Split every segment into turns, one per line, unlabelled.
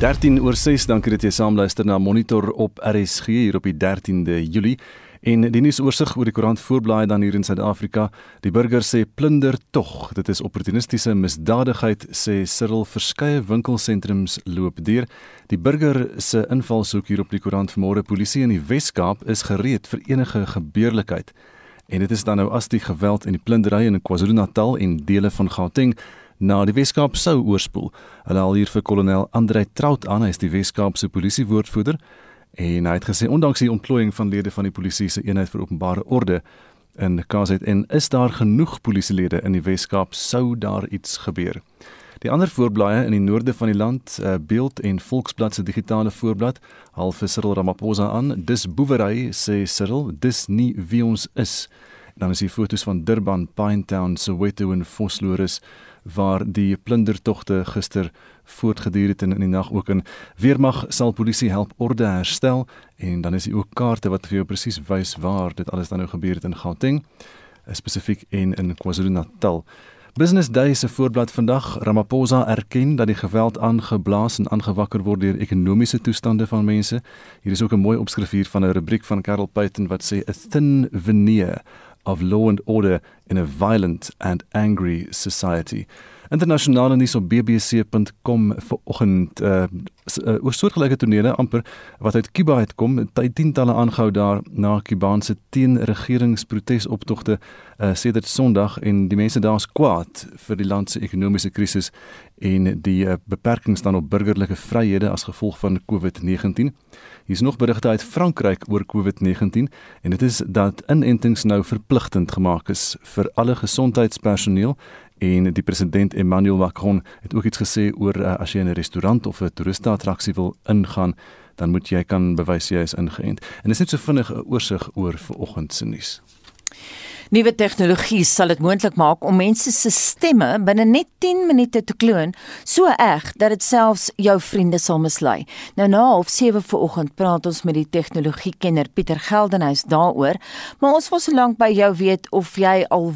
13 oor 6, dankie dat jy saamluister na Monitor op RSG hier op die 13de Julie. En die nuusoorsig oor die koerant voorblaai dan hier in Suid-Afrika. Die burger sê plunder tog. Dit is opportunistiese misdadigheid sê Cyril verskeie winkelsentrums loop deur. Die burger se invalshoek hier op die koerant vanmôre polisie in die Wes-Kaap is gereed vir enige gebeurlikheid. En dit is dan nou as die geweld en die plundering in KwaZulu-Natal en dele van Gauteng na die Weskaap sou oorspoel. Hulle al hier vir kolonel Andre Trout aan, hy is die Weskaap se polisiewoordvoerder en hy het gesê ondanks die ontplooiing van lede van die polisie se eenheid vir openbare orde in KZN is daar genoeg polisielede in die Weskaap sou daar iets gebeur. Die ander voorblaaie in die noorde van die land, uh, Beeld en Volksblad se digitale voorblad, half vir Cyril Ramaphosa aan, dis boewery sê Cyril, dis nie wie ons is. En dan is hier foto's van Durban, Pinetown, Soweto en Vosloorus waar die plundertogte gister voortgeduur het en in die nag ook in weermag sal polisie help orde herstel en dan is daar ook kaarte wat vir jou presies wys waar dit alles dan nou gebeur het in Gauteng spesifiek en in KwaZulu-Natal. Business Day se voorblad vandag Ramaphosa erken dat die geweld aangeblaas en aangewakker word deur ekonomiese toestande van mense. Hier is ook 'n mooi opskrif hier van 'n rubriek van Karel Peyton wat sê a thin veneer of law and order in a violent and angry society. Internasionale nuus op bbc.com vanoggend uh, uh oor soortgelyke tonele amper wat uit Kuba uitkom, tyd tientalle aangehou daar na Kubaanse teenregeringsprotesoptogte uh sedert Sondag en die mense daar is kwaad vir die land se ekonomiese krisis en die uh, beperkings dan op burgerlike vryhede as gevolg van COVID-19. Hier is nog berigte uit Frankryk oor COVID-19 en dit is dat inentings nou verpligtend gemaak is vir alle gesondheidspersoneel en die president Emmanuel Macron het ook iets gesê oor uh, as jy in 'n restaurant of 'n toeristeattraksie wil ingaan dan moet jy kan bewys jy is ingeënt. En dit is net so vinnig 'n oorsig oor vanoggend se nuus.
Nuwe tegnologie sal dit moontlik maak om mense se stemme binne net 10 minute te kloon, so erg dat dit selfs jou vriende sal mislei. Nou na half 7 vanoggend praat ons met die tegnologiekenner Pieter Geldenhuys daaroor, maar ons wil so lank by jou weet of jy al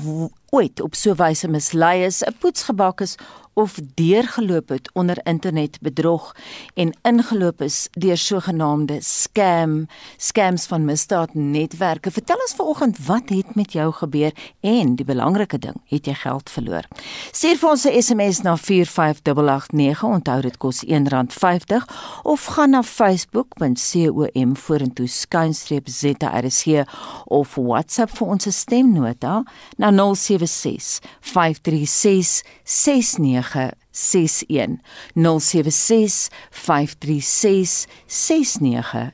ooit op so wyse mislei is, 'n poetsgebak is of deurgeloop het onder internetbedrog en ingeloop is deur sogenaamde scam scams van misdaadnetwerke. Vertel ons vanoggend wat het met jou gebeur en die belangrike ding, het jy geld verloor? Stuur vir ons 'n SMS na 45889, onthou dit kos R1.50 of gaan na facebook.com vorentoe skynstreep ZRC of WhatsApp vir ons stemnota na 076 536 69 0961 076 536 6961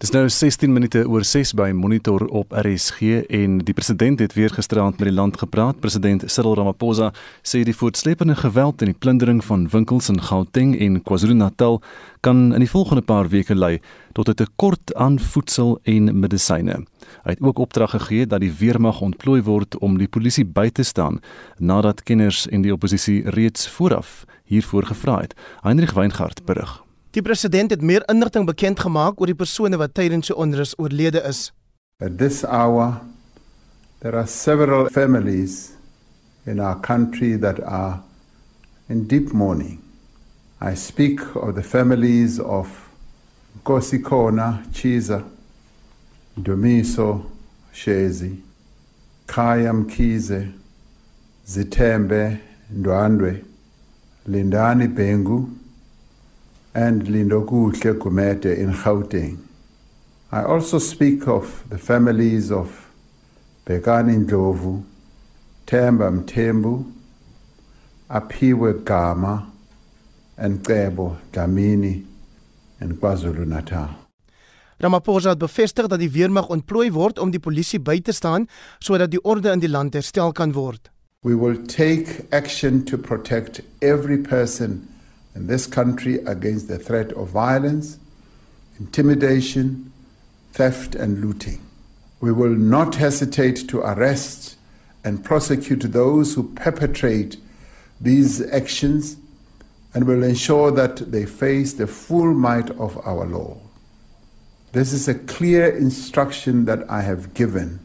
Dis nou 16 minute oor 6 by Monitor op RSG en die president het weer gisterand met die land gepraat. President Cyril Ramaphosa sê die voortsleepende geweld en die plundering van winkels in Gauteng en KwaZulu-Natal kan in die volgende paar weke lei tot 'n tekort aan voedsel en medisyne. Hy het ook opdrag gegee dat die weermag ontplooi word om die polisie by te staan nadat kenners en die oppositie reeds vooraf hiervoor gevra het. Heinrich Weingart berig.
Die president het meer inligting bekend gemaak oor die persone wat tydens die onrus oorlede is.
At this hour there are several families in our country that are in deep mourning. I speak of the families of Kosikona Chiza, Domiso Shezi, Kayam Kize, Zitembe Ndwandwe, Lindani Bengu, and Lindokuhle Gumede in Gauteng. I also speak of the families of Bekani Ndlovu, Themba Mthembu, Aphiwe Gama, and Cebo Dlamini in KwaZulu-Natal.
Ramaphosa het bevestig dat die weermag ontplooi word om die polisie by te staan sodat die orde in die land herstel kan word.
We will take action to protect every person in this country against the threat of violence, intimidation, theft, and looting. We will not hesitate to arrest and prosecute those who perpetrate these actions and will ensure that they face the full might of our law. This is a clear instruction that I have given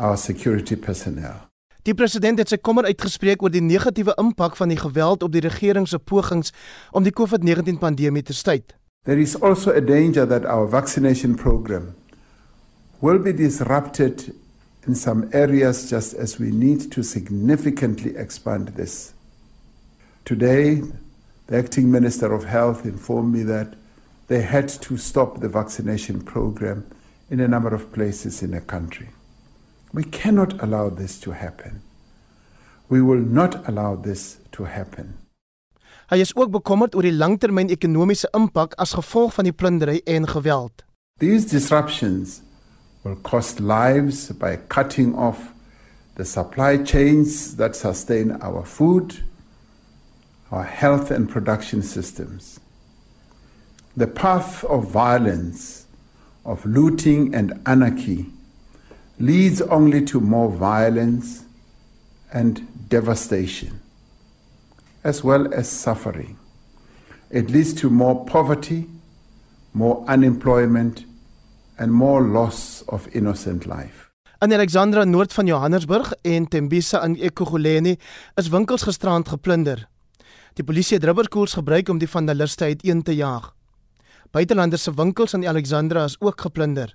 our security personnel.
Die president het sy kommer uitgespreek oor die negatiewe impak van die geweld op die regering se pogings om die COVID-19 pandemie te staai.
There is also a danger that our vaccination program will be disrupted in some areas just as we need to significantly expand this. Today, the acting Minister of Health informed me that they had to stop the vaccination program in a number of places in the country. We cannot allow this to happen. We will not allow this to happen.
Hy is ook bekommerd oor die langtermyn ekonomiese impak as gevolg van die plundering en geweld.
These disruptions will cost lives by cutting off the supply chains that sustain our food, our health and production systems. The path of violence, of looting and anarchy leads only to more violence and devastation, as well as suffering. It leads to more poverty, more unemployment, and more loss of innocent life.
In Alexandra noord van Johannesburg en Tembisa in Ekurhuleni is winkels gisterand geplunder. Die polisie het rubberkoels gebruik om die vandaliste uiteen te jaag. Buitelanders se winkels in Alexandra is ook geplunder.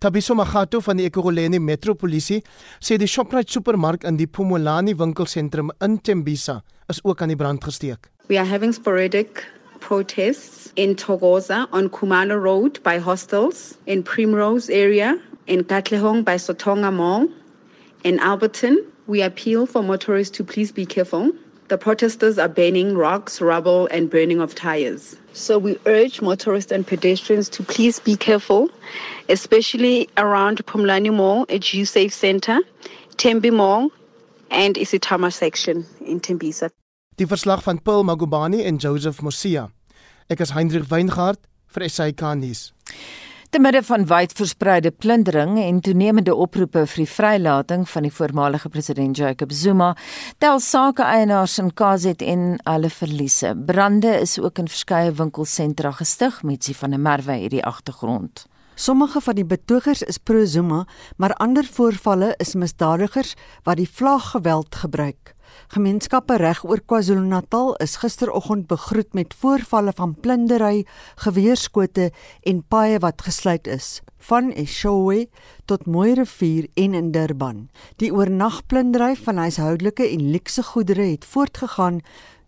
Tabiso Magato van die Ekurhuleni Metropolisie sê die Shoprite supermark in die Pumulani winkelsentrum in Tembisa is ook aan die brand gesteek.
We are having sporadic protests in Togoza on Kumalo Road by hostels, in Primrose area, in Katlehong by Sotonga Mall, in Alberton. We appeal for motorists to please be careful. The protesters are burning rocks, rubble, and burning of tires. So we urge motorists and pedestrians to please be careful, especially around Pumlani Mall at Safe Center, Tembi Mall, and Isitama section in Tembisa.
Die verslag van Paul Magubani en Joseph Mosia. Ek is Hendrik Weingart vir SAK nuus.
Te midde van wyd verspreide plundering en toenemende oproepe vir die vrylating van die voormalige president Jacob Zuma, tel sakeeienaars in KZN hulle verliese. Brande is ook in verskeie winkelsentra gestig met sie van 'n merwe hierdie agtergrond.
Sommige van die betogers is pro-Zuma, maar ander voorvalle is misdadigers wat die vlaaggeweld gebruik. Gemeenskappe reg oor KwaZulu-Natal is gisteroggend begroet met voorvalle van plundery, geweerskote en paaie wat gesluit is, van Eshowe tot Mooirivier en in Durban. Die oornagplundery van huishoudelike en luukse goedere het voortgegaan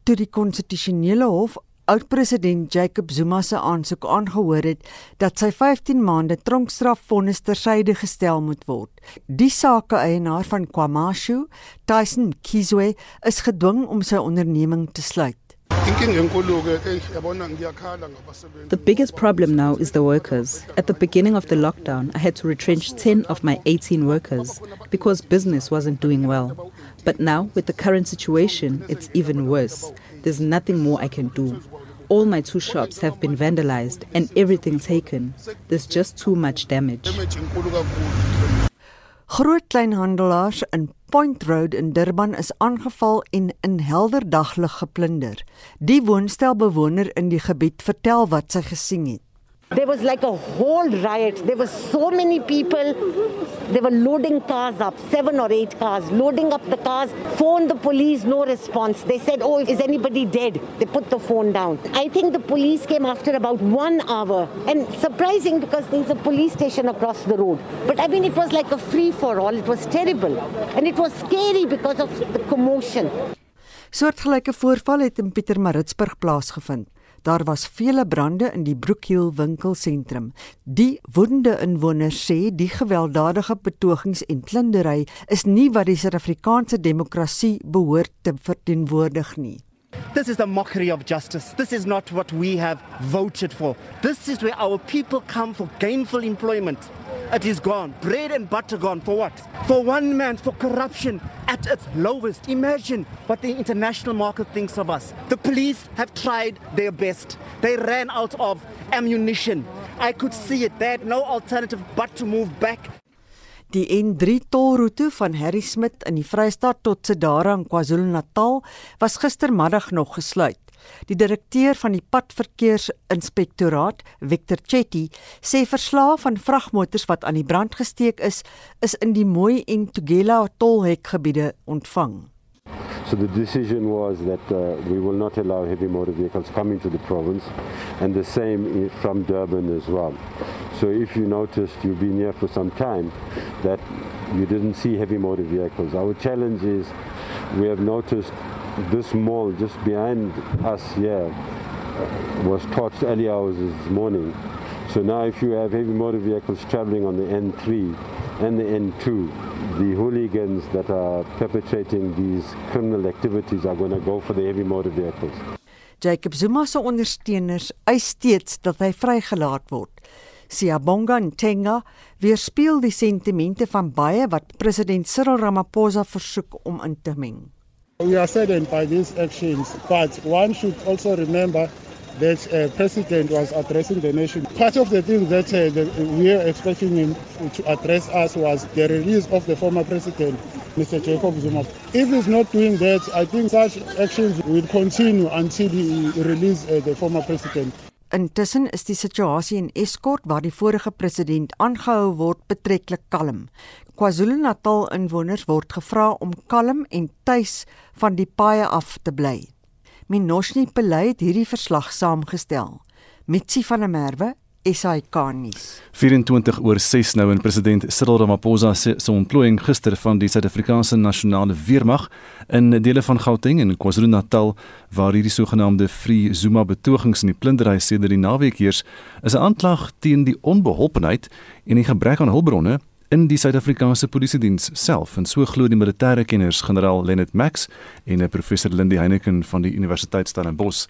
toe die konstitusionele hof oud-president Jacob Zuma se aansoek aangehoor het dat sy 15 maande tronkstraf vonnis tersyde gestel moet word. Die sakeeienaar van KwaMashu, Tyson Kizwe, is gedwing om sy onderneming te sluit.
The biggest problem now is the workers. At the beginning of the lockdown, I had to retrench 10 of my 18 workers because business wasn't doing well. But now, with the current situation, it's even worse. There's nothing more I can do. All my two shops have been vandalized and everything taken. There's just too much damage.
Groot kleinhandelaars in Point Road in Durban is aangeval en in helder daglig geplunder. Die woonstelbewoner in die gebied vertel wat sy gesien het.
There was like a whole riot. There were so many people. They were loading cars up, seven or eight cars, loading up the cars. Phoned the police, no response. They said, Oh, is anybody dead? They put the phone down. I think the police came after about one hour. And surprising because there's a police station across the road. But I mean, it was like a free for all. It was terrible. And it was scary because of the commotion.
Soortgelyke voorval het in Pietermaritzburg plaasgevind. Daar was vele brande in die Brookhill winkelsentrum. Die woedende inwoners sê die gewelddadige betogings en plundering is nie wat die Suid-Afrikaanse demokrasie behoort te verteenwoordig nie.
This is the mockery of justice. This is not what we have voted for. This is where our people come for gainful employment. It is gone. Bread and butter gone. For what? For one man, for corruption at its lowest. Imagine what the international market thinks of us. The police have tried their best. They ran out of ammunition. I could see it. They had no alternative but to move back.
Die N3 tolroete van Harry Smit in die Vrystaat tot Sedara in KwaZulu-Natal was gistermiddag nog gesluit. Die direkteur van die Padverkeersinspektoraat, Victor Chetty, sê verslae van vragmotors wat aan die brand gesteek is, is in die Mooi en Tugela tolhekgebiede ontvang.
So the decision was that uh, we will not allow heavy motor vehicles coming to the province, and the same from Durban as well. So if you noticed, you've been here for some time, that you didn't see heavy motor vehicles. Our challenge is we have noticed this mall just behind us here was torched early hours this morning. So now if you have heavy motor vehicles traveling on the N3 and the N2, the hooligans that are perpetrating these criminal activities are going to go for the heavy motor vehicles.
Jacob Zuma se ondersteuners eis steeds dat hy vrygelaat word. Siyabonga Ntenga weerspieël die sentimente van baie wat president Cyril Ramaphosa versoek om in te meng.
We are saddened by these actions, but one should also remember that uh, president was addressing the nation. Part of the thing that uh, we are expecting him to address us was the release of the former president, Mr. Jacob Zuma. If he's not doing that, I think such actions will continue until he releases uh, the former president.
Intussen is die situasie in Escort waar die vorige president aangehou word betreklik kalm. KwaZulu-Natal inwoners word gevra om kalm en tuis van die paaie af te bly. Minoshni Pelay het hierdie verslag saamgestel. Mitsi van der Merwe SAK nuus.
24 oor 6 nou in president Cyril Ramaphosa se so ontplooiing gister van die Suid-Afrikaanse nasionale weermag in dele van Gauteng en KwaZulu-Natal waar hierdie sogenaamde Free Zuma betogings in die plunderaai sedert die naweek heers, is 'n aanklag teen die onbeholpenheid en die gebrek aan hulpbronne in die Suid-Afrikaanse Polisiediens self en so glo die militêre kenners generaal Leonard Max en professor Lindy Heineken van die Universiteit Stellenbosch.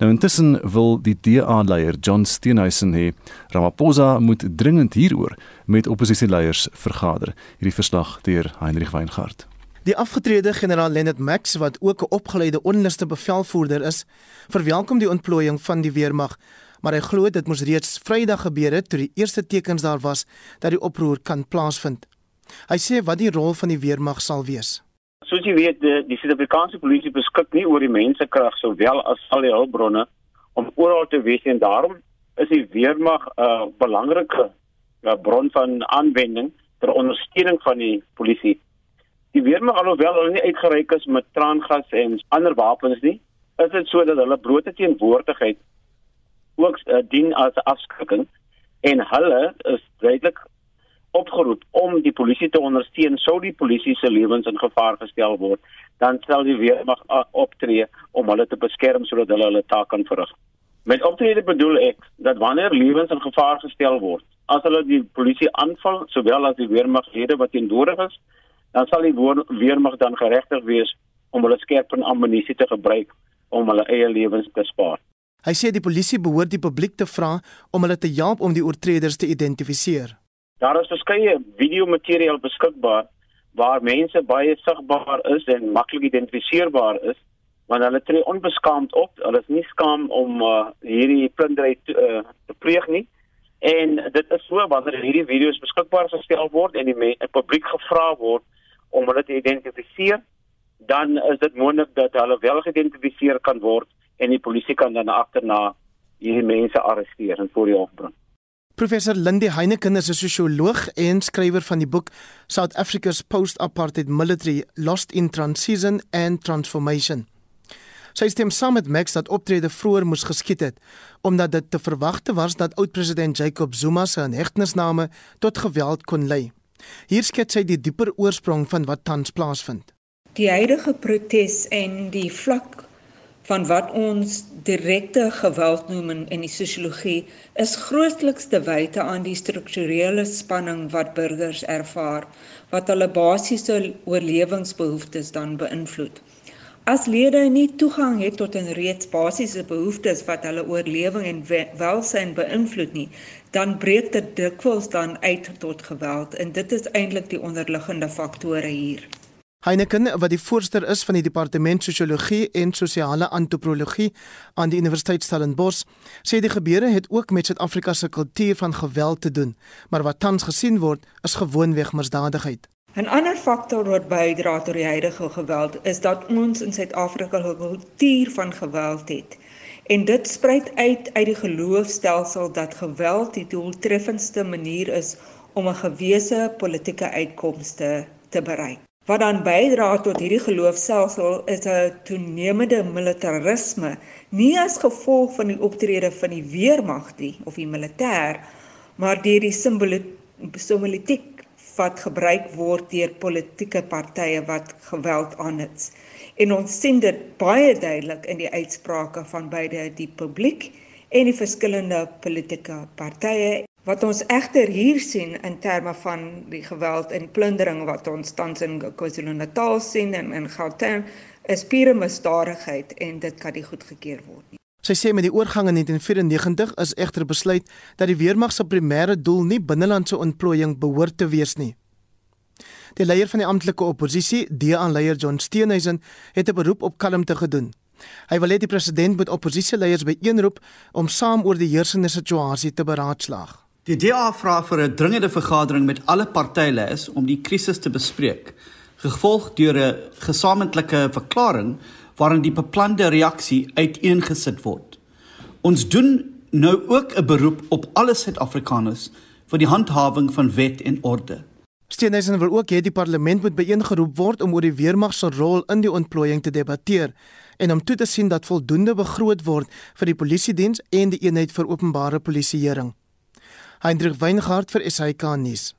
Nou intussen wil die DA-leier John Steenhuisen hê Ramaphosa moet dringend hieroor met oppositieleiers vergader. Hierdie verslag deur Heinrich Weingart.
Die afgetrede generaal Leonard Max wat ook 'n opgeleide onderste bevelvoerder is, verwelkom die ontplooiing van die weermag maar hy glo dit moes reeds Vrydag gebeur het toe die eerste tekens daar was dat die oproer kan plaasvind. Hy sê wat die rol van die weermag sal wees.
Soos jy weet, die, die Suid-Afrikaanse polisie beskik nie oor die mensekrag sowel as al die hulpbronne om oral te wees en daarom is die weermag 'n uh, belangrike uh, bron van aanwending ter ondersteuning van die polisie. Die weermag alhoewel hulle nie uitgereik is met traangas en ander wapens nie, is dit sodat hulle blote teenwoordigheid ook uh, dien as afskrikking en hulle is duidelik opgeroep om die polisie te ondersteun sou die polisie se lewens in gevaar gestel word dan sal die weermag uh, optree om hulle te beskerm sodat hulle hulle taak kan verrig. Met optrede bedoel ek dat wanneer lewens in gevaar gestel word, as hulle die polisie aanval sowel as die weermaglede wat teenwoordig is, dan sal die weermag dan geregtig wees om hulle skerp en ammunisie te gebruik om hulle eie lewens te spaar.
Hy sê die polisie behoort die publiek te vra om hulle te help om die oortreders te identifiseer.
Daar is verskeie videomateriaal beskikbaar waar mense baie sigbaar is en maklik identifiseerbaar is want hulle tree onbeskaamd op. Hulle is nie skaam om uh, hierdie plundering te, uh, te pleeg nie. En dit is so wanneer hierdie video's beskikbaar gestel word en die, die publiek gevra word om hulle te identifiseer, dan is dit moontlik dat hulle wel geïdentifiseer kan word en die polisie kan dan agterna hierdie mense arresteer en voor die hof bring.
Professor Lindy Heineken is 'n sosioloog en skrywer van die boek South Africa's Post-Apartheid Military Lost in Transition and Transformation. Sy stem saam met Max dat optrede vroeër moes geskied het omdat dit te verwagte was dat oud-president Jacob Zuma se hegtenisname tot geweld kon lei. Hier skets hy die dieper oorsprong van wat tans plaasvind.
Die huidige protes en die vlak van wat ons direkte geweld noem in, in die sosiologie is grootliks te wyte aan die strukturele spanning wat burgers ervaar wat hulle basiese oorlewingsbehoeftes dan beïnvloed. As lede nie toegang het tot 'n reeds basiese behoeftes wat hulle oorlewing en welsyn beïnvloed nie, dan breek dit dikwels dan uit tot geweld en dit is eintlik die onderliggende faktore hier.
Heineken, wat die voorsteur is van die departement sosiologie en sosiale antropologie aan die Universiteit Stellenbosch, sê die gebeure het ook met Suid-Afrika se kultuur van geweld te doen, maar wat tans gesien word, is gewoonweg misdadigheid.
'n Ander faktor wat bydra tot die huidige geweld is dat ons in Suid-Afrika 'n kultuur van geweld het. En dit spruit uit uit die geloofstelsel dat geweld die doeltreffendste manier is om 'n gewese politieke uitkomste te bereik. Wat dan bydra tot hierdie geloofstelsel is 'n toenemende militarisme, nie as gevolg van die optrede van die weermag nie of die militêr, maar deur die simboliek wat gebruik word deur politieke partye wat geweld aanhits. En ons sien dit baie duidelik in die uitsprake van beide die publiek en die verskillende politieke partye wat ons egter hier sien in terme van die geweld en plundering wat ons tans in KwaZulu-Natal sien en in Gauteng is pure misdadigheid en dit kan nie goedgekeur word nie.
Sy sê met die oorgang in 1994 is egter besluit dat die weermag se primêre doel nie binnelandse ontplooiing behoort te wees nie. Die leier van die amptelike oppositie, DA-leier John Steenhuisen, het 'n beroep op kalmte gedoen. Hy wil hê die president moet oppositieleiers byeenroep om saam oor die heersende situasie te beraadslaag.
Die DA vra vir 'n dringende vergadering met alle partyleiers om die krisis te bespreek, gevolg deur 'n gesamentlike verklaring waarin die beplande reaksie uiteengesit word. Ons doen nou ook 'n beroep op alle Suid-Afrikaners vir die handhawing van wet en orde.
Steenhuisen wil ook hê die parlement moet byeengeroep word om oor die weermag se rol in die ontplooiing te debatteer en om toe te sien dat voldoende begroot word vir die polisiediens en die eenheid vir openbare polisieering. Hendrik Weingart vir SAK nuus.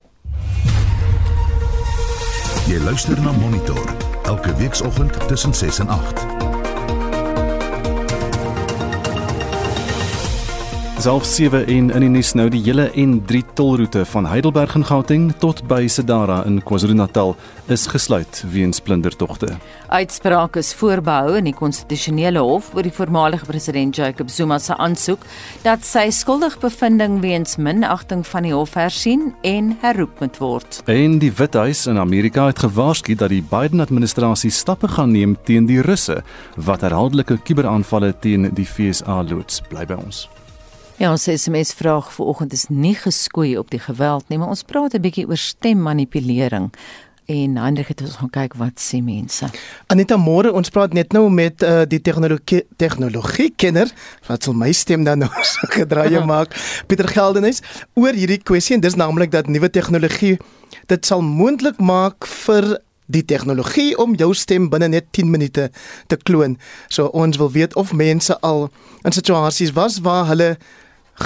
Jy luister na Monitor elke weekoggend tussen 6 en 8.
Self 7 en in die nuus nou die hele N3 tolroete van Heidelberg in Gauteng tot by Sedara in KwaZulu-Natal is gesluit weens plundertogte.
Uitspraak is voorbehou in die konstitusionele hof oor die voormalige president Jacob Zuma se aansoek dat sy skuldigbevindings weens minagting van die hof hersien en herroep moet word.
En die Withuis in Amerika het gewaarsku dat die Biden-administrasie stappe gaan neem teen die Russe wat herhaaldelike kuberaanvalle teen die FSA loods. Bly by ons.
Ja, ons SMS vraag vanoggend is nie geskoei op die geweld nie, maar ons praat 'n bietjie oor stemmanipulering. En Hendrik het ons gaan kyk wat sê mense.
Anita môre ons praat net nou met uh, die tegnologie tegnologie kenner wat sal my stem dan nou so gedraai maak. Pieter Geldenhuys oor hierdie kwessie en dis naamlik dat nuwe tegnologie dit sal moontlik maak vir die tegnologie om jou stem binne net 10 minute te kloon. So ons wil weet of mense al in situasies was waar hulle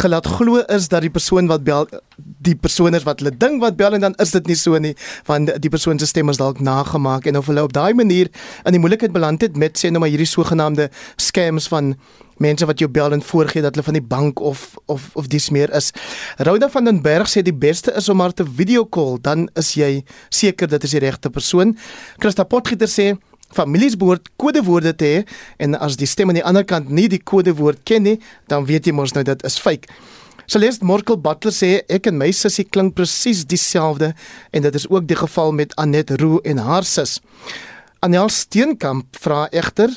gelaat glo is dat die persoon wat bel die persoon is wat hulle ding wat bel en dan is dit nie so nie want die persoon se stem is dalk nagemaak en of hulle op daai manier in die moeilikheid beland het met sê nou maar hierdie sogenaamde scams van mense wat jou bel en voorgee dat hulle van die bank of of of dis meer is. Rhoda van den Berg sê die beste is om maar te video call dan is jy seker dit is die regte persoon. Christa Potgieter sê families behoort kodewoorde te hê en as die stem aan die ander kant nie die kodewoord ken nie, dan weet jy mos nou dit is fake. Celeste Morkel Butler sê ek en my sussie klink presies dieselfde en dit is ook die geval met Anet Roo en haar sus. Anel Steenkamp vra egter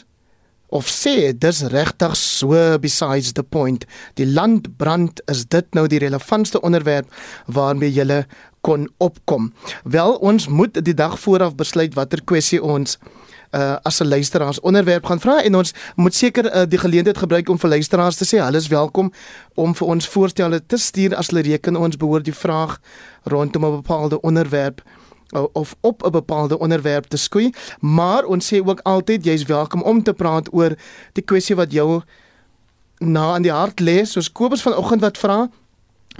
of sê dis regtig so besides the point. Die land brand is dit nou die relevantste onderwerp waarmee jy kon opkom. Wel ons moet die dag vooraf besluit watter kwessie ons uh, as 'n luisteraars onderwerp gaan vra en ons moet seker uh, die geleentheid gebruik om vir luisteraars te sê hulle is welkom om vir ons voorstelle te stuur as hulle reken ons behoort die vraag rondom 'n bepaalde onderwerp uh, of op 'n bepaalde onderwerp te skoei. Maar ons sê ook altyd jy's welkom om te praat oor die kwessie wat jou na in die hart lê. Soos Kobus vanoggend wat vra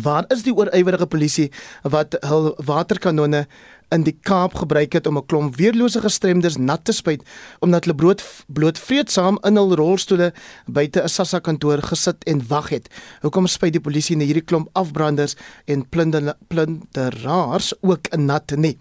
Waar is die oorywerige polisie wat hul waterkanonne in die Kaap gebruik het om 'n klomp weerlose gestremdes nat te spuit omdat hulle bloot bloot vreedsaam in hul rolstoele buite 'n SASSA kantoor gesit en wag het. Hoekom spuit die polisie net hierdie klomp afbranders en plunder plunderaars ook in nat nie?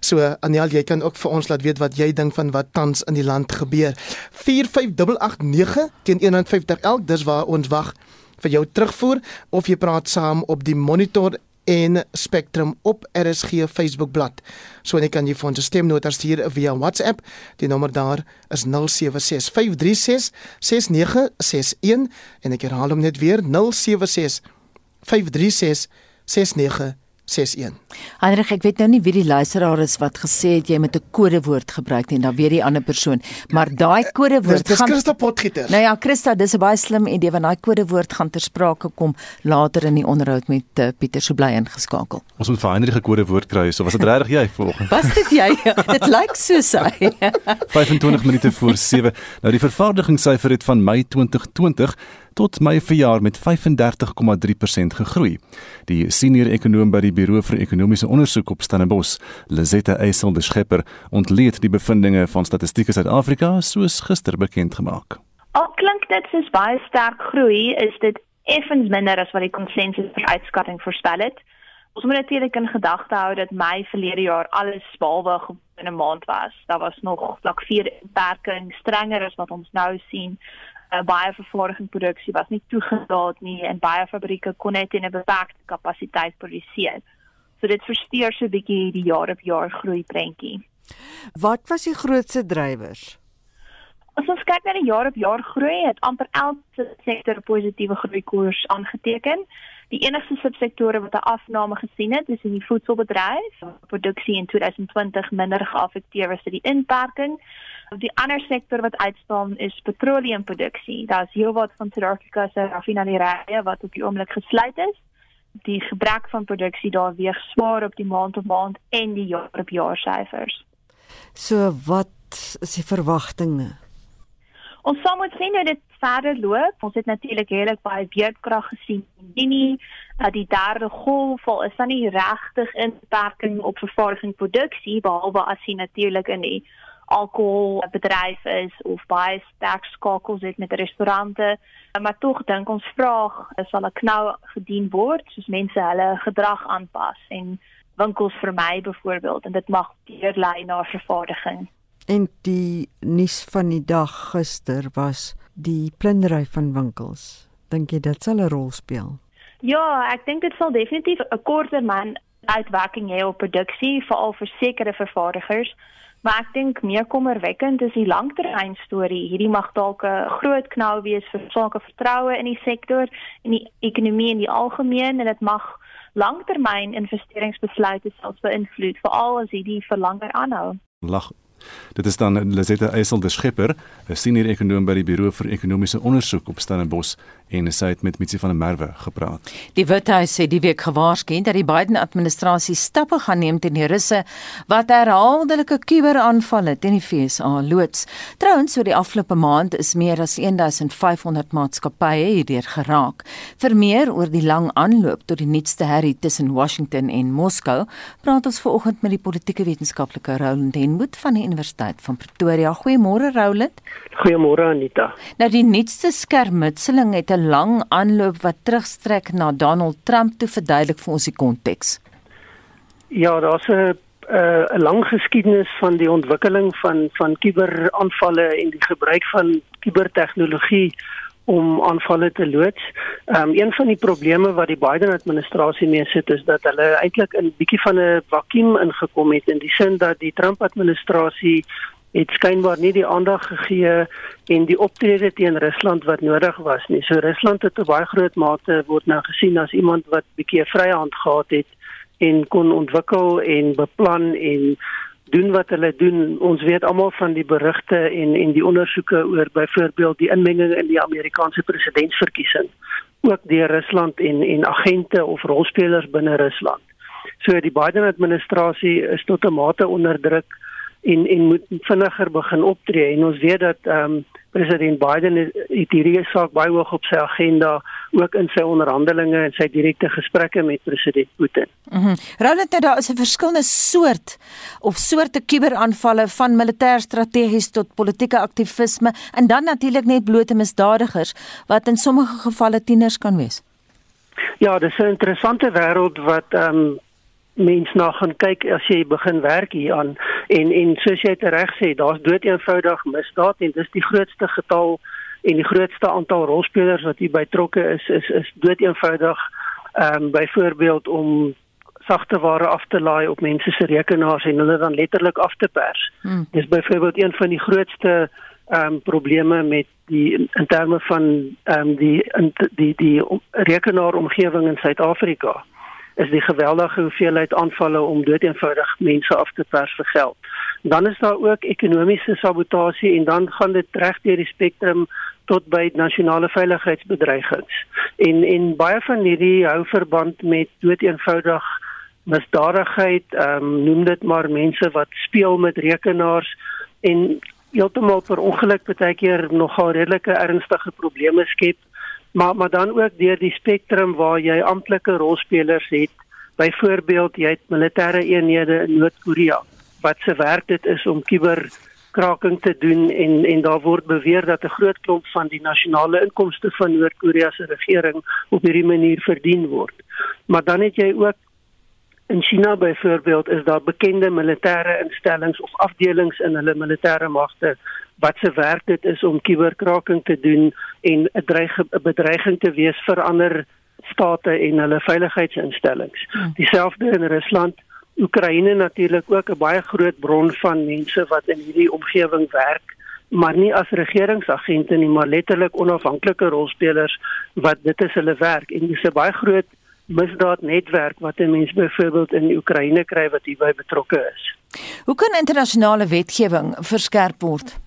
So Aniel, jy kan ook vir ons laat weet wat jy dink van wat tans in die land gebeur. 45889 teen 150 elk, dis waar ons wag vir jou terugvoer of jy praat saam op die monitor en Spectrum op RSG Facebook bladsy. So net kan jy vir ons 'n stemnota stuur via WhatsApp. Die nommer daar is 0765366961 en ek herhaal hom net weer 0765366961. 61.
Heinrich, ek weet nou nie wie die luisteraar is wat gesê het jy moet 'n kodewoord gebruik nie, dan weet die ander persoon. Maar daai kodewoord
Dis, dis Christa Potgieter.
Nou ja, Christa, dis 'n baie slim idee want daai kodewoord gaan ter sprake kom later in die onderhoud met uh, Pieter Sobley ingeskakel.
Ons moet vir Heinrich 'n kodewoord kry, so was dit regtig jy volgens.
Was dit jy? dit lyk so sy.
25 minute voor 7. Nou die vervaardigingssyfer het van Mei 2020 tot Mei verjaar met 35,3% gegroei. Die senior ekonoom by die Buro vir Ekonomiese Ondersoek op Stellenbosch, Lizette Eysel de Schepper, ontleed die bevindinge van Statistiek Suid-Afrika soos gister bekend gemaak.
Al klink dit soos baie sterk groei, is dit effens minder as wat die konsensus vir uitskatting voorspel het. Ons moet natuurlik in gedagte hou dat Mei verlede jaar alles behalwe in 'n maand was. Daar was nog vlak 4 beperking strenger as wat ons nou sien. Uh, baie vervaardigingsproduksie was nie toegelaat nie en baie fabrieke kon net in 'n beperkte kapasiteit produseer. So dit versteur so 'n bietjie die jaar op jaar groei prentjie.
Wat was die grootste drywers?
As ons kyk na die jaar op jaar groei, het amper elke sektor positiewe groeikoers aangeteken. Die enigste subsektore wat 'n afname gesien het, is in die voedselbedryf. Produksie in 2020 minder geaffekteer was deur die inperking. Die ander sektor wat uitstaan is petroleumproduksie. Daar's heelwat van Suid-Afrika se raffinerye wat op die oomblik gesluit is. Die gebrek van produksie daar weeg swaar op die maand-op-maand en die jaar-op-jaar syfers.
So wat is die verwagtinge?
Ons sal moet sien hoe dit verder loop. Ons het natuurlik heeltemal baie beerdkrag gesien in Junie. Dat die derde golf al is dan nie regtig inperking op vervaardiging produksie behalwe as jy natuurlik in die alkoholbedryf is of baie sterk skakels het met restaurante. Maar tog dink ons vraag sal 'n knou gedien word soos mense hulle gedrag aanpas en winkels vermy byvoorbeeld en dit mag deurlei na vervaardiging.
En die nuus van die dag gister was die plundering van winkels. Dink jy dit sal 'n rol speel?
Ja, ek dink dit sal definitief 'n korttermyn uitwerking hê op produksie veral vir sekere vervaardigers. Maar ek dink meer kommerwekkend is die langtermyn storie. Hierdie mag dalk 'n groot knou wees vir sake vertroue in die sektor en die ekonomie in die algemeen en dit mag langtermyn investeringsbesluite selfs beïnvloed, veral as hierdie vir langer aanhou.
Lag Dit is dan Lisette Eysel de Schipper, 'n senior ekonoom by die Buro vir Ekonomiese Ondersoek op Stellenbosch en sy het met Mitsi van der Merwe gepraat.
Die Withuis sê die week gewaarsku dat die Biden-administrasie stappe gaan neem teen die Russe wat herhaaldelike kuberaanvalle teen die FSA loods. Trouwens, oor die afgelope maand is meer as 1500 maatskappye hierdeur geraak. Vir meer oor die lang aanloop tot die nuutste herrie tussen Washington en Moskou, praat ons vanoggend met die politieke wetenskaplike Roland Henwood van die Universiteit van Pretoria. Goeiemôre Roland.
Goeiemôre Anita.
Nou die nuutste skermutseling het 'n lang aanloop wat terugstrek na Donald Trump toe verduidelik vir ons die konteks.
Ja, daar's 'n 'n lang geskiedenis van die ontwikkeling van van kuberaanvalle en die gebruik van kubertegnologie om aanvalle te loods. Ehm um, een van die probleme wat die Biden administrasie mee sit is dat hulle eintlik in 'n bietjie van 'n vakuum ingekom het in die sin dat die Trump administrasie het skynbaar nie die aandag gegee en die optrede teen Rusland wat nodig was nie. So Rusland het op baie groot mate word nou gesien as iemand wat bietjie 'n vrye hand gehad het en kon ontwikkel en beplan en doen wat hulle doen. Ons weet almal van die berigte en en die ondersoeke oor byvoorbeeld die inmenging in die Amerikaanse presidentsverkiesing ook deur Rusland en en agente of rolspelers binne Rusland. So die Biden administrasie is tot 'n mate onder druk en en moet vinniger begin optree en ons weet dat ehm um, president Biden het hierdie saak baie hoog op sy agenda ook in sy onderhandelinge en sy direkte gesprekke met president Putin.
Mhm. Mm Roland, nou, daar is 'n verskillende soort of soorte kuberaanvalle van militêr strategies tot politieke aktivisme en dan natuurlik net blote misdadigers wat in sommige gevalle tieners kan wees.
Ja, dis 'n interessante wêreld wat ehm um, mens na gaan kyk as jy begin werk hier aan en en soos jy reg sê daar's dood eenvoudig misdaad en dis die grootste getal en die grootste aantal rolspelers wat hier betrokke is is is dood eenvoudig ehm um, byvoorbeeld om sagte ware af te laai op mense se rekenaars en hulle dan letterlik af te pers. Hmm. Dis byvoorbeeld een van die grootste ehm um, probleme met die in, terme van ehm um, die in, die die rekenaaromgewing in Suid-Afrika is die geweldige hoeveelheid aanvalle om doeteenvoudig mense af te pers vir geld. Dan is daar ook ekonomiese sabotasie en dan gaan dit reg deur die spektrum tot by nasionale veiligheidsbedreigings. En en baie van hierdie hou verband met doeteenvoudig misdadigheid, ehm um, noem dit maar mense wat speel met rekenaars en heeltemal per ongeluk baie keer nogal redelike ernstige probleme skep maar maar dan ook deur die spektrum waar jy amptelike rolspelers het. Byvoorbeeld jy het militêre eenhede in Noord-Korea wat se werk dit is om kuberkraking te doen en en daar word beweer dat 'n groot klomp van die nasionale inkomste van Noord-Korea se regering op hierdie manier verdien word. Maar dan het jy ook In China byvoorbeeld is daar bekende militêre instellings of afdelings in hulle militêre magte wat se werk dit is om kuberkraking te doen en 'n dreig bedreiging te wees vir ander state en hulle veiligheidsinstellings. Hmm. Dieselfde in Rusland, Oekraïne natuurlik ook 'n baie groot bron van mense wat in hierdie omgewing werk maar nie as regeringsagente nie maar letterlik onafhanklike rolspelers wat dit is hulle werk en dis 'n baie groot misdaadnetwerk wat 'n mens byvoorbeeld in Oekraïne kry wat hierby betrokke is.
Hoe kan internasionale wetgewing verskerp word?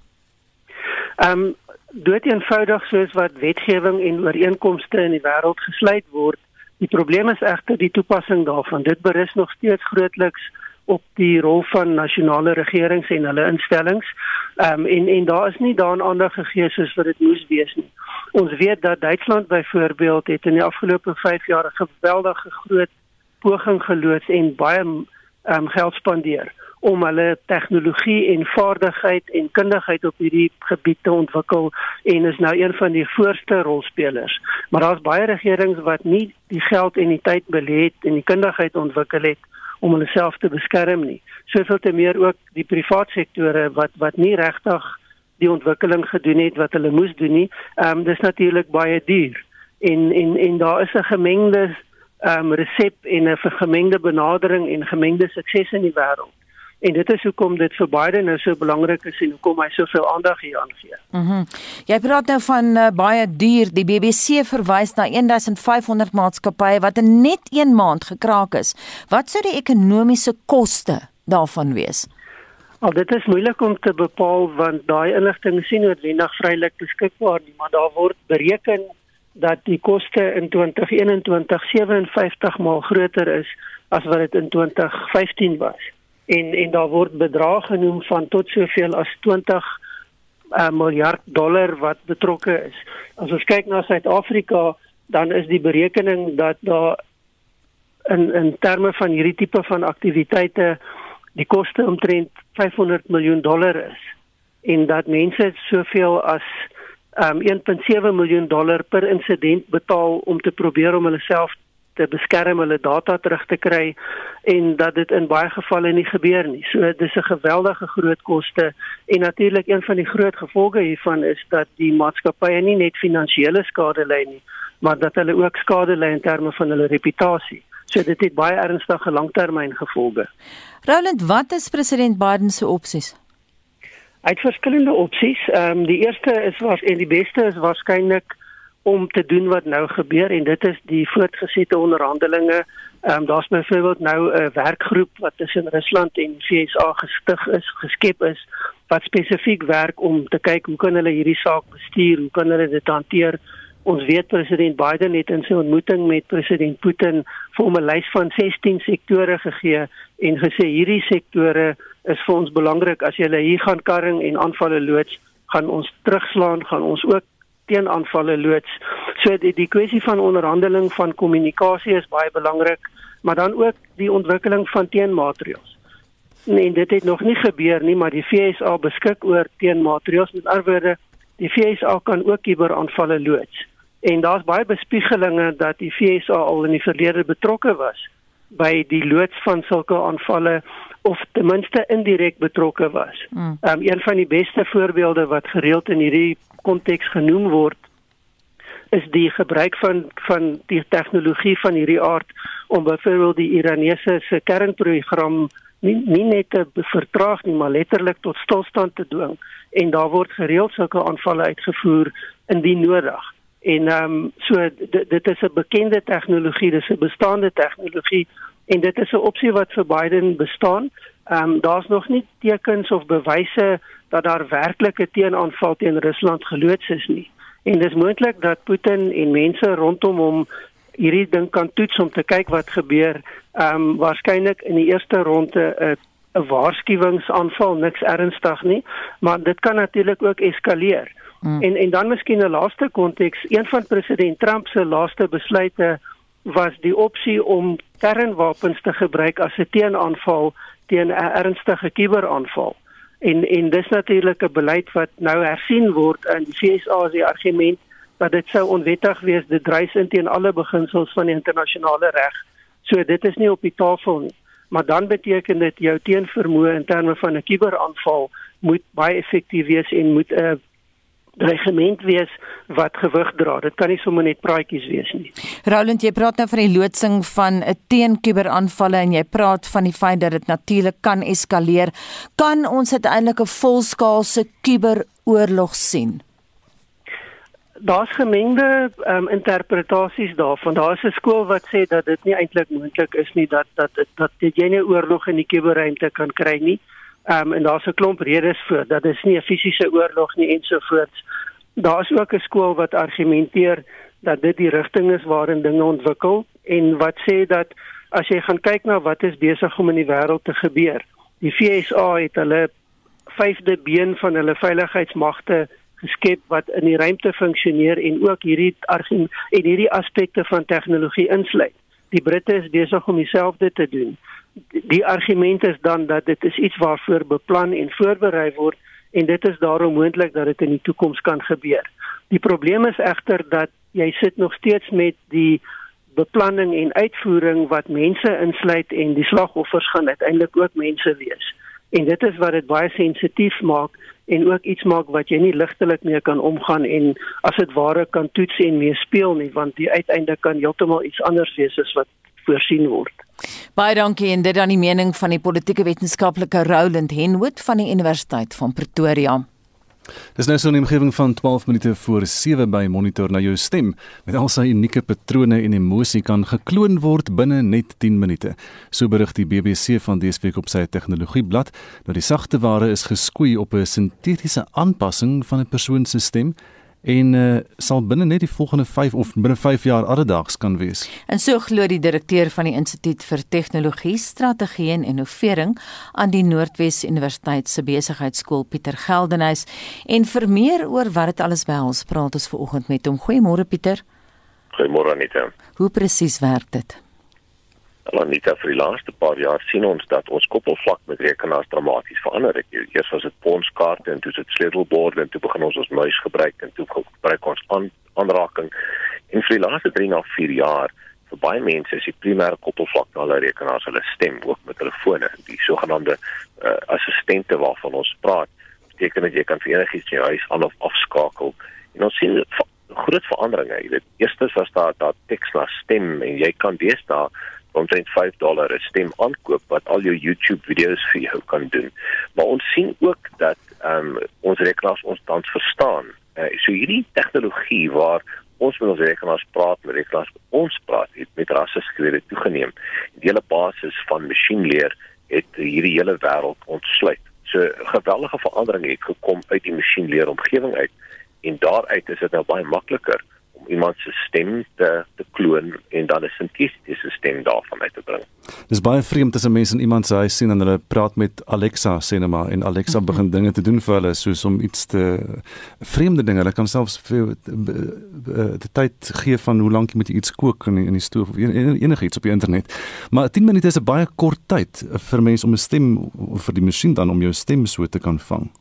Ehm um, dood eenvoudig soos wat wetgewing en ooreenkomste in die wêreld gesluit word. Die probleem is egter die toepassing daarvan. Dit berus nog steeds grootliks op die rol van nasionale regerings en hulle instellings. Ehm um, en en daar is nie daaraan aandag gegee soos wat dit moes wees nie. Ons weet dat Duitsland byvoorbeeld het in die afgelope 5 jaar 'n geweldige groot poging geloods en baie um, geld spandeer om hulle tegnologie en vaardigheid en kundigheid op hierdie gebied te ontwikkel en is nou een van die voorste rolspelers. Maar daar's baie regerings wat nie die geld en die tyd belê het en die kundigheid ontwikkel het om hulle self te beskerm nie. Soveel te meer ook die private sektore wat wat nie regtig die ontwikkeling gedoen het wat hulle moes doen nie. Ehm um, dis natuurlik baie duur. En en en daar is 'n gemengde ehm um, resep en 'n gemengde benadering en gemengde sukses in die wêreld. En dit is hoekom dit vir Biden nou so belangrik is en hoekom hy soveel aandag hier aan gee.
Mhm. Mm Jy praat nou van uh, baie duur. Die BBC verwys na 1500 maatskappye wat in net 1 maand gekraak is. Wat sou die ekonomiese koste daarvan wees?
Al dit is moeilik om te bepaal want daai inligting is nie noodwendig vrylik beskikbaar nie, maar daar word bereken dat die koste in 2021 57 maal groter is as wat dit in 2015 was. En en daar word bedrae genoem van tot soveel as 20 uh, miljard dollar wat betrokke is. As ons kyk na Suid-Afrika, dan is die berekening dat daar in in terme van hierdie tipe van aktiwiteite die koste omtrent 500 miljoen dollar is en dat mense soveel as um, 1.7 miljoen dollar per insident betaal om te probeer om hulle self te beskerm, hulle data terug te kry en dat dit in baie gevalle nie gebeur nie. So dis 'n geweldige groot koste en natuurlik een van die groot gevolge hiervan is dat die maatskappye nie net finansiële skade ly nie, maar dat hulle ook skade ly in terme van hulle reputasie. So dit het baie ernstige langtermyngevolge.
Roland, wat is president Biden se opsies?
Hy het verskillende opsies. Ehm um, die eerste is was en die beste is waarskynlik om te doen wat nou gebeur en dit is die voortgesette onderhandelinge. Ehm um, daar's byvoorbeeld nou 'n werkgroep wat tussen Rusland en VSA gestig is, geskep is wat spesifiek werk om te kyk hoe kan hulle hierdie saak bestuur, hoe kan hulle dit hanteer Ons weet president Biden het in sy ontmoeting met president Putin vir hom 'n lys van 16 sektore gegee en gesê hierdie sektore is vir ons belangrik as jy hier gaan karring en aanvalle loods, gaan ons terugslaan, gaan ons ook teen aanvalle loods. So die, die kwessie van onderhandeling van kommunikasie is baie belangrik, maar dan ook die ontwikkeling van teenmaatreëls. Nee, dit het nog nie gebeur nie, maar die FSA beskik oor teenmaatreëls. Met ander woorde, die FSA kan ook kuberaanvalle loods. En daar's baie bespiegelinge dat die FSA al in die verlede betrokke was by die loods van sulke aanvalle of ten minste indirek betrokke was. Mm. Um, een van die beste voorbeelde wat gereeld in hierdie konteks genoem word is die gebruik van van die tegnologie van hierdie aard om byvoorbeeld die Iranese se kernprogram nie, nie net te vertraag nie maar letterlik tot stilstand te dwing en daar word gereeld sulke aanvalle uitgevoer indien nodig. En ehm um, so dit, dit is 'n bekende tegnologie, dis 'n bestaande tegnologie en dit is 'n opsie wat vir Biden bestaan. Ehm um, daar's nog nie tekens of bewyse dat daar werklik 'n teenaanval teen Rusland geloods is nie. En dis moontlik dat Putin en mense rondom hom hierdie ding kan toets om te kyk wat gebeur. Ehm um, waarskynlik in die eerste ronde 'n 'n waarskuwingsaanval, niks ernstig nie, maar dit kan natuurlik ook eskaleer. Mm. En en dan miskien 'n laaste konteks, een van president Trump se laaste besluite was die opsie om kernwapens te gebruik as 'n teenaanval teen 'n ernstige kuberaanval. En en dis natuurlik 'n beleid wat nou hersien word in die FSA se argument dat dit sou onwettig wees, dit dryf in teen alle beginsels van die internasionale reg. So dit is nie op die tafel nie. Maar dan beteken dit jou teenvermoë in terme van 'n kuberaanval moet baie effektief wees en moet 'n regiment wees wat gewig dra. Dit kan nie sommer net praatjies wees nie.
Roland, jy praat nou van die loodsing van 'n teenkuberaanvalle en jy praat van die feit dat dit natuurlik kan eskaleer. Kan ons uiteindelik 'n volskaalse kuberoorlog sien?
Daar's gemengde um, interpretasies daarvan. Daar's 'n skool wat sê dat dit nie eintlik moontlik is nie dat dat dat jy nie oorlog in die kuberruimte kan kry nie. Ehm um, en daar's 'n klomp redes vir dat dit nie 'n fisiese oorlog nie ensovoorts. Daar's ook 'n skool wat argumenteer dat dit die rigting is waarin dinge ontwikkel en wat sê dat as jy gaan kyk na wat is besig om in die wêreld te gebeur. Die FSA het hulle vyfde been van hulle veiligheidsmagte geskep wat in die ruimte funksioneer en ook hierdie en hierdie aspekte van tegnologie insluit. Die Britte is besig om dieselfde te doen die argument is dan dat dit is iets waarvoor beplan en voorberei word en dit is daarom moontlik dat dit in die toekoms kan gebeur. Die probleem is egter dat jy sit nog steeds met die beplanning en uitvoering wat mense insluit en die slagoffers gaan uiteindelik ook mense wees. En dit is wat dit baie sensitief maak en ook iets maak wat jy nie ligtelik mee kan omgaan en as dit ware kan toets en mee speel nie want die uiteinde kan heeltemal iets anders wees as wat voorsien word.
Baie dankie en dit dan die mening van die politieke wetenskaplike Roland Henwood van die Universiteit van Pretoria.
Dis nou so 'n omgewing van 12 minute voor 7 by monitor na jou stem met al sy unieke patrone en emosie kan gekloon word binne net 10 minute. So berig die BBC van dese week op sy tegnologieblad dat die sagte ware is geskoei op 'n sintetiese aanpassing van 'n persoon se stem en uh, sal binne net die volgende 5 of binne 5 jaar alledaags kan wees.
En so glo die direkteur van die Instituut vir Tegnologie, Strategie en Innovering aan die Noordwes Universiteit se Besigheidsskool Pieter Geldenhuys en vir meer oor wat dit alles behels, praat ons ver oggend met hom. Goeiemôre Pieter.
Goeiemôre Anita.
Hoe presies werk dit?
Anita, vir die laaste paar jaar sien ons dat ons koppelvlak met rekenaars dramaties verander het. Eers was dit ponskaarte en toe dit sleutelborde en toe begin ons ons muis gebruik en toe gebruik ons aan, aanraking. En vir die laaste 3 na 4 jaar vir baie mense is die primêre koppelvlak na hulle rekenaars hulle stem ook met telefone, die sogenaamde uh, assistente waarvan ons praat. Beteken dat jy kan vir enigiets in jou huis aan of afskakel. En ons sien groot veranderinge. Jy weet, eerstens was daar daar teks na stem en jy kan deesdae omtrent 5 dollar 'n stem aankoop wat al jou YouTube video's vir jou kan doen. Maar ons sien ook dat ehm um, ons rekenaars ons tans verstaan. Uh, so hierdie tegnologie waar ons met ons rekenaars praat, met rekenaars ons praat, het met rasse skrede toegeneem. Die hele basis van masjienleer het hierdie hele wêreld ontsluit. So geweldige veranderinge het gekom uit die masjienleer omgewing uit en daaruit is dit nou baie makliker om iemand se stem te te kloon en dan 'n sintetiese stem daarvan uit te bring.
Dis baie vreemd as 'n mens in iemand se huis sien en hulle praat met Alexa sê net maar en Alexa -hmm. begin dinge te doen vir hulle soos om iets te vreemde dinge. Hulle kan selfs vir die tyd gee van hoe lank jy moet iets kook in die, in die stoof of enigiets op die internet. Maar 10 minute is 'n baie kort tyd vir mense om 'n stem vir die masjien dan om jou stem so te kan vang.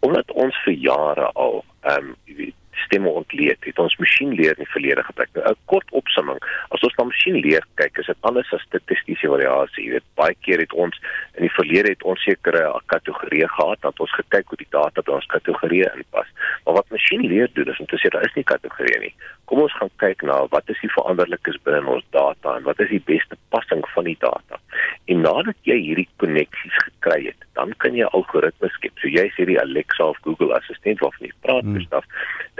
Omdat ons vir jare al ehm um, jy weet stemme ontleed het ons masjienleer in die verlede gebruik. Nou 'n kort opsomming. As ons na masjienleer kyk, is dit anders as statistiese variasie. Jy weet, baie keer het ons in die verlede het ons sekere kategorieë gehad dat ons gekyk hoe die data by ons kategorieë inpas. Maar wat masjienleer doen is om te sê daar is nie kategorieë nie. Kom ons gaan kyk na wat is die veranderlikes binne ons data en wat is die beste passing van die data. En nadat jy hierdie koneksies gekry het, dan kan jy algoritmes skep. So jy sê die Alexa of Google assistent waarvan jy praat, hmm. Gustaf,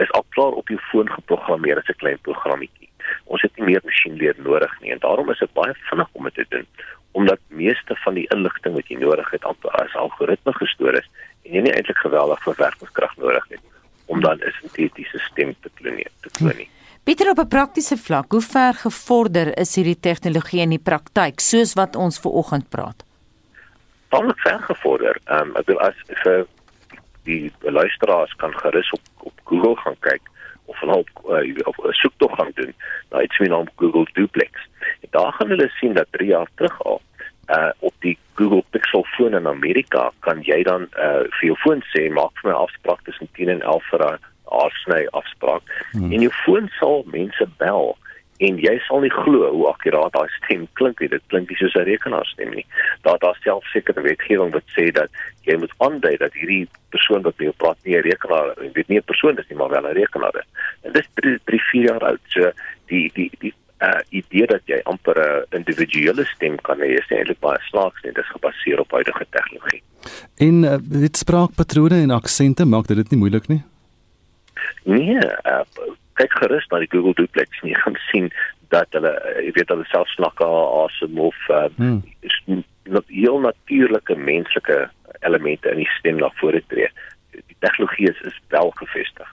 is al klaar op jou foon geprogrammeer as 'n klein programmetjie. Ons het nie meer masjienleer nodig nie en daarom is dit baie vinnig om dit te doen omdat meeste van die inligting wat jy nodig het amper as algoritme gestoor is en jy nie eintlik geweldig verwerkingskrag nodig het om dan 'n sintetiese stem te kloneer te klonie.
Pieter op 'n praktiese vlak, hoe ver gevorder is hierdie tegnologie in die praktyk soos wat ons ver oggend praat?
Baie ver gevorder. Ehm um, ek wil as vir die luisteraars kan gerus op op Google gaan kyk of hulle op uh, op 'n soektog gaan doen na iets wie naam Google Duplex. En daar gaan hulle sien dat 3 jaar terug al uh op die Google Pixel foon in Amerika kan jy dan uh vir jou foon sê maak vir my afspraak tussen 10 en 11 vir 'n aarsny afspraak hmm. en jou foon sal mense bel en jy sal nie glo hoe akkuraat daai stem klink nie dit klink nie soos 'n rekenaarstem nie daar daar self sekere wetgewing wat sê dat jy moet aandui dat hierdie persoon wat met jou praat nie 'n rekenaar ek weet nie 'n persoon is nie maar wel 'n rekenaar is en dis 3 3 4 jaar oud so die die die uh idee dat jy amper 'n individuele stem kan hê is eintlik baie slaags net dit is gebaseer op huidige tegnologie.
En uh, dit spraakpatrone en aksente maak dit nie moeilik nie.
Nee, uh, kyk gerus na die Google Duplex en jy gaan sien dat hulle uh, jy weet hulle self snakke awesome of uh, hmm. is not heel natuurlike menslike elemente in die stem na vore tree. Die tegnologie is, is wel gefestig.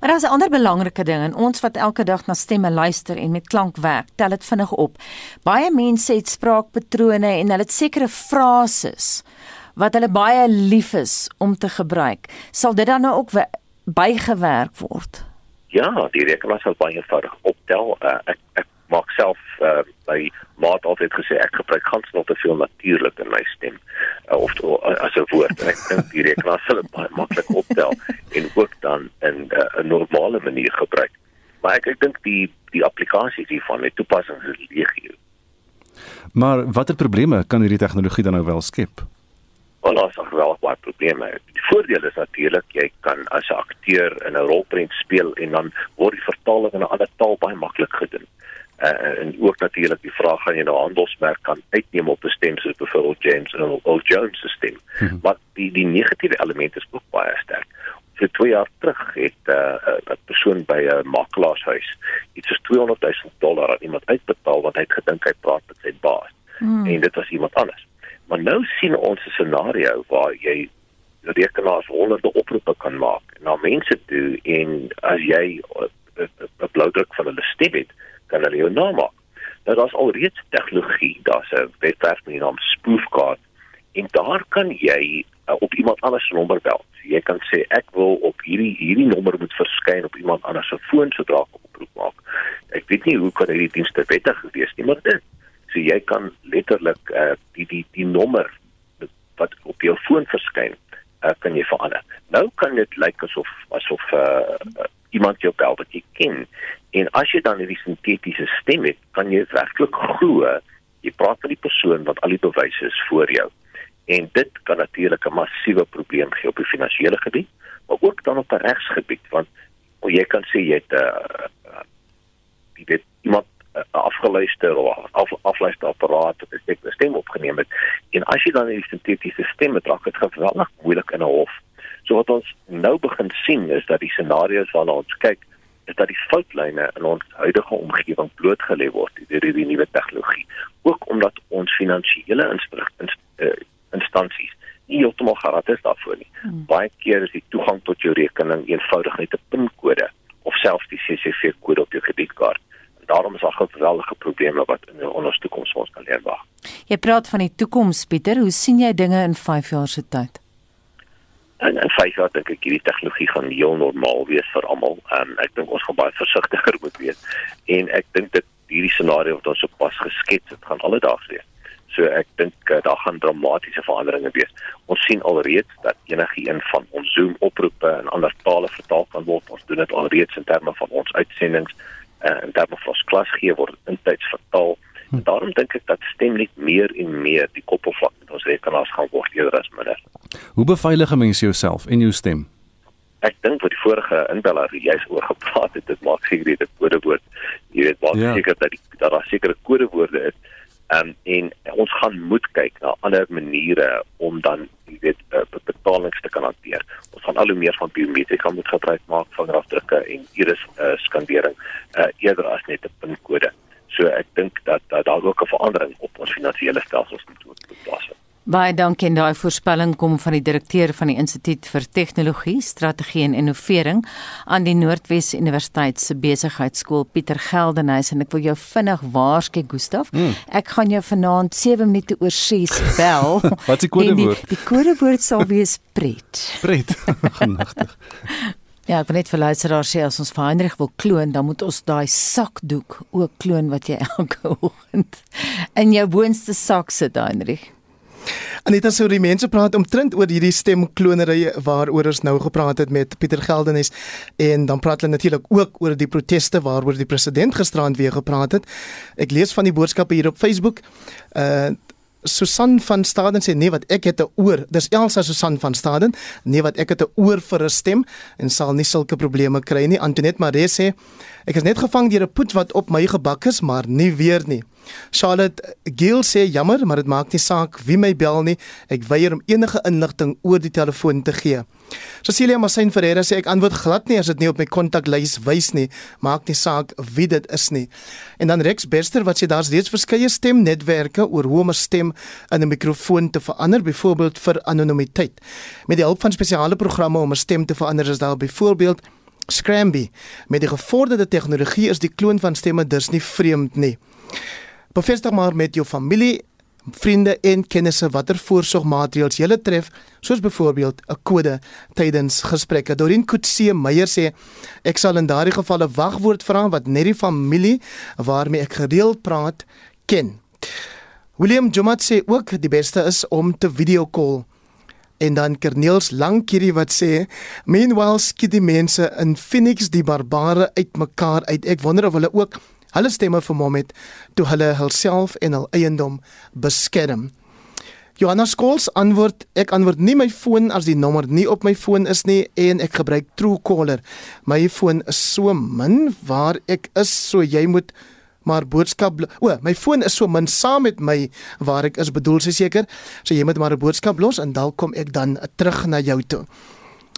Maar daar's 'n ander belangrike ding en ons wat elke dag na stemme luister en met klank werk, tel dit vinnig op. Baie mense het spraakpatrone en hulle het sekere frases wat hulle baie lief is om te gebruik. Sal dit dan nou ook bygewerk word?
Ja, die rekenaar sal baie eenvoudig optel. Uh, ek ek maak self uh, by maat altyd gesê ek gebruik gans nog te veel natuurlik in my stem uh, of to, uh, as 'n woord. Ek dink die rekenaar sal baie maklik optel en ook dan in 'n uh, normale manier gebruik. Maar ek ek dink die die applikasies hiervan met toepassings is legio.
Maar watter probleme kan hierdie tegnologie dan nou wel skep?
Wel, daar's nog wel baie probleme. Die voordeel is natuurlik jy kan as 'n akteur in 'n rolprent speel en dan word die vertaling in 'n ander taal baie maklik gedoen. Uh, en ook natuurlik die vraag gaan jy nou handelsmerk kan uitneem op 'n stem soos byvoorbeeld James en Old Jones se stem. Hmm. Maar die die negatiewe elemente is ook baie sterk. Vir 2 jaar terug het 'n uh, 'n persoon by 'n makelaarshuis iets soos 200 000 dollar aan iemand uitbetaal want hy het gedink hy praat met sy baas. Hmm. En dit was iemand anders. Maar nou sien ons 'n scenario waar jy rekenaars honderde oproepe kan maak na mense toe en as jy 'n bloudruk van hulle stem het, kan hulle jou namaak. Nou daar's alreeds tegnologie, daar's 'n webwerf met die naam Spoofcard en daar kan jy op iemand anders nommer bel. Jy kan sê ek wil op hierdie hierdie nommer moet verskyn op iemand anders se foon sodra ek 'n oproep maak. Ek weet nie hoe kan hierdie dienste wettig wees nie, maar dit So jy kan letterlik uh, die die die nommer wat op jou foon verskyn, uh, kan jy verander. Nou kan dit lyk asof asof uh, uh, iemand jou bel wat jy ken. En as jy dan hierdie sintetiese stem het, kan jy werklik glo jy praat met die persoon wat al die bewyse is voor jou. En dit kan natuurlik 'n massiewe probleem gee op die finansiële gebied, maar ook dan op 'n regsgebied want jy kan sê jy het 'n uh, jy weet iemand afgeluister of af, afluisterapparaat wat ek 'n stem opgeneem het. En as jy dan die sintetiese stem het, raak dit geweldig moeilik in 'n hof. So wat ons nou begin sien is dat die scenario's waarna ons kyk, is dat die foutlyne in ons huidige omgewing blootgelê word deur hierdie nuwe tegnologie. Ook omdat ons finansiële instansies uh, instansies nie heeltemal gratis daarvoor nie. Hmm. Baie keer is die toegang tot jou rekening eenvoudig net 'n pinkode of selfs die CCV kode op jou kredietkaart daarom is daar geweldige probleme wat in ons toekoms ons kan leer wag.
Jy praat van die toekoms Pieter, hoe sien jy dinge in 5 jaar se tyd?
En in 5 jaar dink ek hierdie tegnologie gaan heel normaal wees vir almal. Um, ek dink ons gaan baie versigtiger moet wees en ek dink dit hierdie scenario wat ons sopas geskets het, gaan alledaags wees. So ek dink uh, daar gaan dramatiese veranderinge wees. Ons sien alreeds dat enige een van ons Zoom oproepe in ander tale vertaal kan word. Ons doen dit alreeds in terme van ons uitsendings uh, en dan of ons klas gee word intyds vertaal. Hm. Daarom dink ek dat stem net meer en meer die koppelvlak met ons rekenaars gaan word eerder as minder.
Hoe beveilig mense jouself en jou stem?
Ek dink wat die vorige inbeller juis oor gepraat het, dit maak seker dit 'n kodewoord. Jy weet, maak ja. seker dat die dat daar sekere kodewoorde is Um, en ons gaan moet kyk na ander maniere om dan jy weet uh, betalings te kan hanteer. Ons gaan al hoe meer van biometrika moet gebruik maak van rafdrukke en iris uh, skandering uh, eerder as net 'n pinkode. So ek dink dat, dat daar ook 'n verandering op ons finansiële stelsels moet plaasvind.
Baie dankie en daai voorspelling kom van die direkteur van die Instituut vir Tegnologie, Strategie en Innovering aan die Noordwes Universiteit se Besigheidsskool Pieter Geldenhuys en ek wil jou vinnig waarsku Gustaf. Mm. Ek gaan jou vanaand 7 minute oor 6 bel.
Wat is die kodewoord?
Die, die kodewoord sal wees pret.
Pret. Genigtig.
Ja, ek wil net vir luisteraars sê as ons vir Heinrich wil kloon, dan moet ons daai sakdoek ook kloon wat jy elke oggend in jou boonste sak sit, Heinrich.
Anita sou die mense praat omtrent oor hierdie stemklonery waaroor ons nou gepraat het met Pieter Geldenhuys en dan praat hulle natuurlik ook oor die proteste waaroor die president gisterand weer gepraat het. Ek lees van die boodskappe hier op Facebook. Uh Susan van Staden sê nee wat ek het 'n oor. Dis Elsa Susan van Staden. Nee wat ek het 'n oor vir 'n stem en sal nie sulke probleme kry nie. Antoinette Maree sê ek is net gevang deur 'n poet wat op my gebak is, maar nie weer nie. Charlotte Gill sê jammer, maar dit maak nie saak wie my bel nie. Ek weier om enige inligting oor die telefoon te gee. Cecilia Masin Ferreira sê ek antwoord glad nie as dit nie op my kontaklys wys nie. Maak nie saak wie dit is nie. En dan Rex Bester wat sê daar's reeds verskeie stemnetwerke oor hoe om 'n stem in 'n mikrofoon te verander, byvoorbeeld vir anonimiteit. Met die hulp van spesiale programme om 'n stem te verander is daar byvoorbeeld Scramby. Met die gevorderde tegnologie is die kloon van stemme dus nie vreemd nie. Bevestig maar met jou familie, vriende en kennisse watter voorsorgmaatreëls jy tref, soos byvoorbeeld 'n kode tydens gesprekke. Dorin Kutse Meyer sê ek sal in daardie gevalle wagwoord vra wat net die familie waarmee ek gereeld praat ken. William Jumat sê ook die beste is om te video call. En dan Kerneels Lankierie wat sê meanwhile skiet die mense in Phoenix die barbare uitmekaar uit. Ek wonder of hulle ook hulle stemme vermom het toe hulle hulself en hul eiendom beskerm. Johanna Skols antwoord ek antwoord nie my foon as die nommer nie op my foon is nie en ek gebruik Truecaller. My foon is so min waar ek is so jy moet maar boodskap o my foon is so min saam met my waar ek is bedoel sy seker so jy moet maar 'n boodskap los en dan kom ek dan terug na jou toe.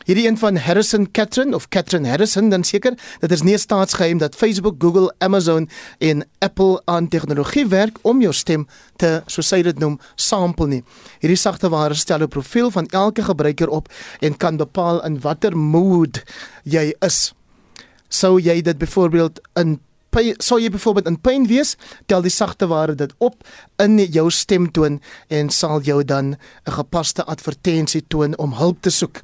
Hierdie een van Harrison Catherine of Catherine Harrison dan seker, dit is nie 'n staatsgeheim dat Facebook, Google, Amazon en Apple aan tegnologie werk om jou stem te, soos sy dit noem, sample nie. Hierdie sagteware stel 'n profiel van elke gebruiker op en kan bepaal in watter mood jy is. Sou jy dit byvoorbeeld in sou jy byvoorbeeld in pyn wees, tel die sagte ware dit op in jou stemtoon en sal jou dan 'n gepaste advertensie toon om hulp te soek.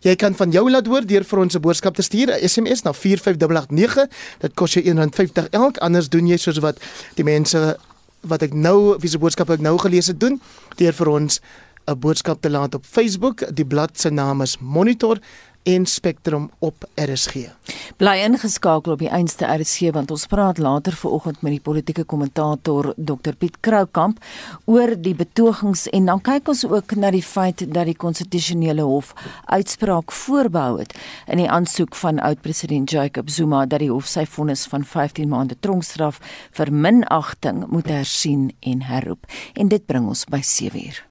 Jy kan van jou laat hoor deur vir ons 'n boodskap te stuur, 'n SMS na 45889. Dit kos jou R1.50 elk, anders doen jy soos wat die mense wat ek nou wie se boodskappe ek nou gelees het doen, deur vir ons 'n boodskap te laat op Facebook. Die blad se naam is Monitor en Spectrum op RSG.
Bly ingeskakel op die einste RSG want ons praat later vanoggend met die politieke kommentator Dr Piet Kroukamp oor die betogings en dan kyk ons ook na die feit dat die konstitusionele hof uitspraak voorbehou het in die aansoek van oud-president Jacob Zuma dat die hof sy vonnis van 15 maande tronkstraf vir minagting moet hersien en herroep en dit bring ons by 7 uur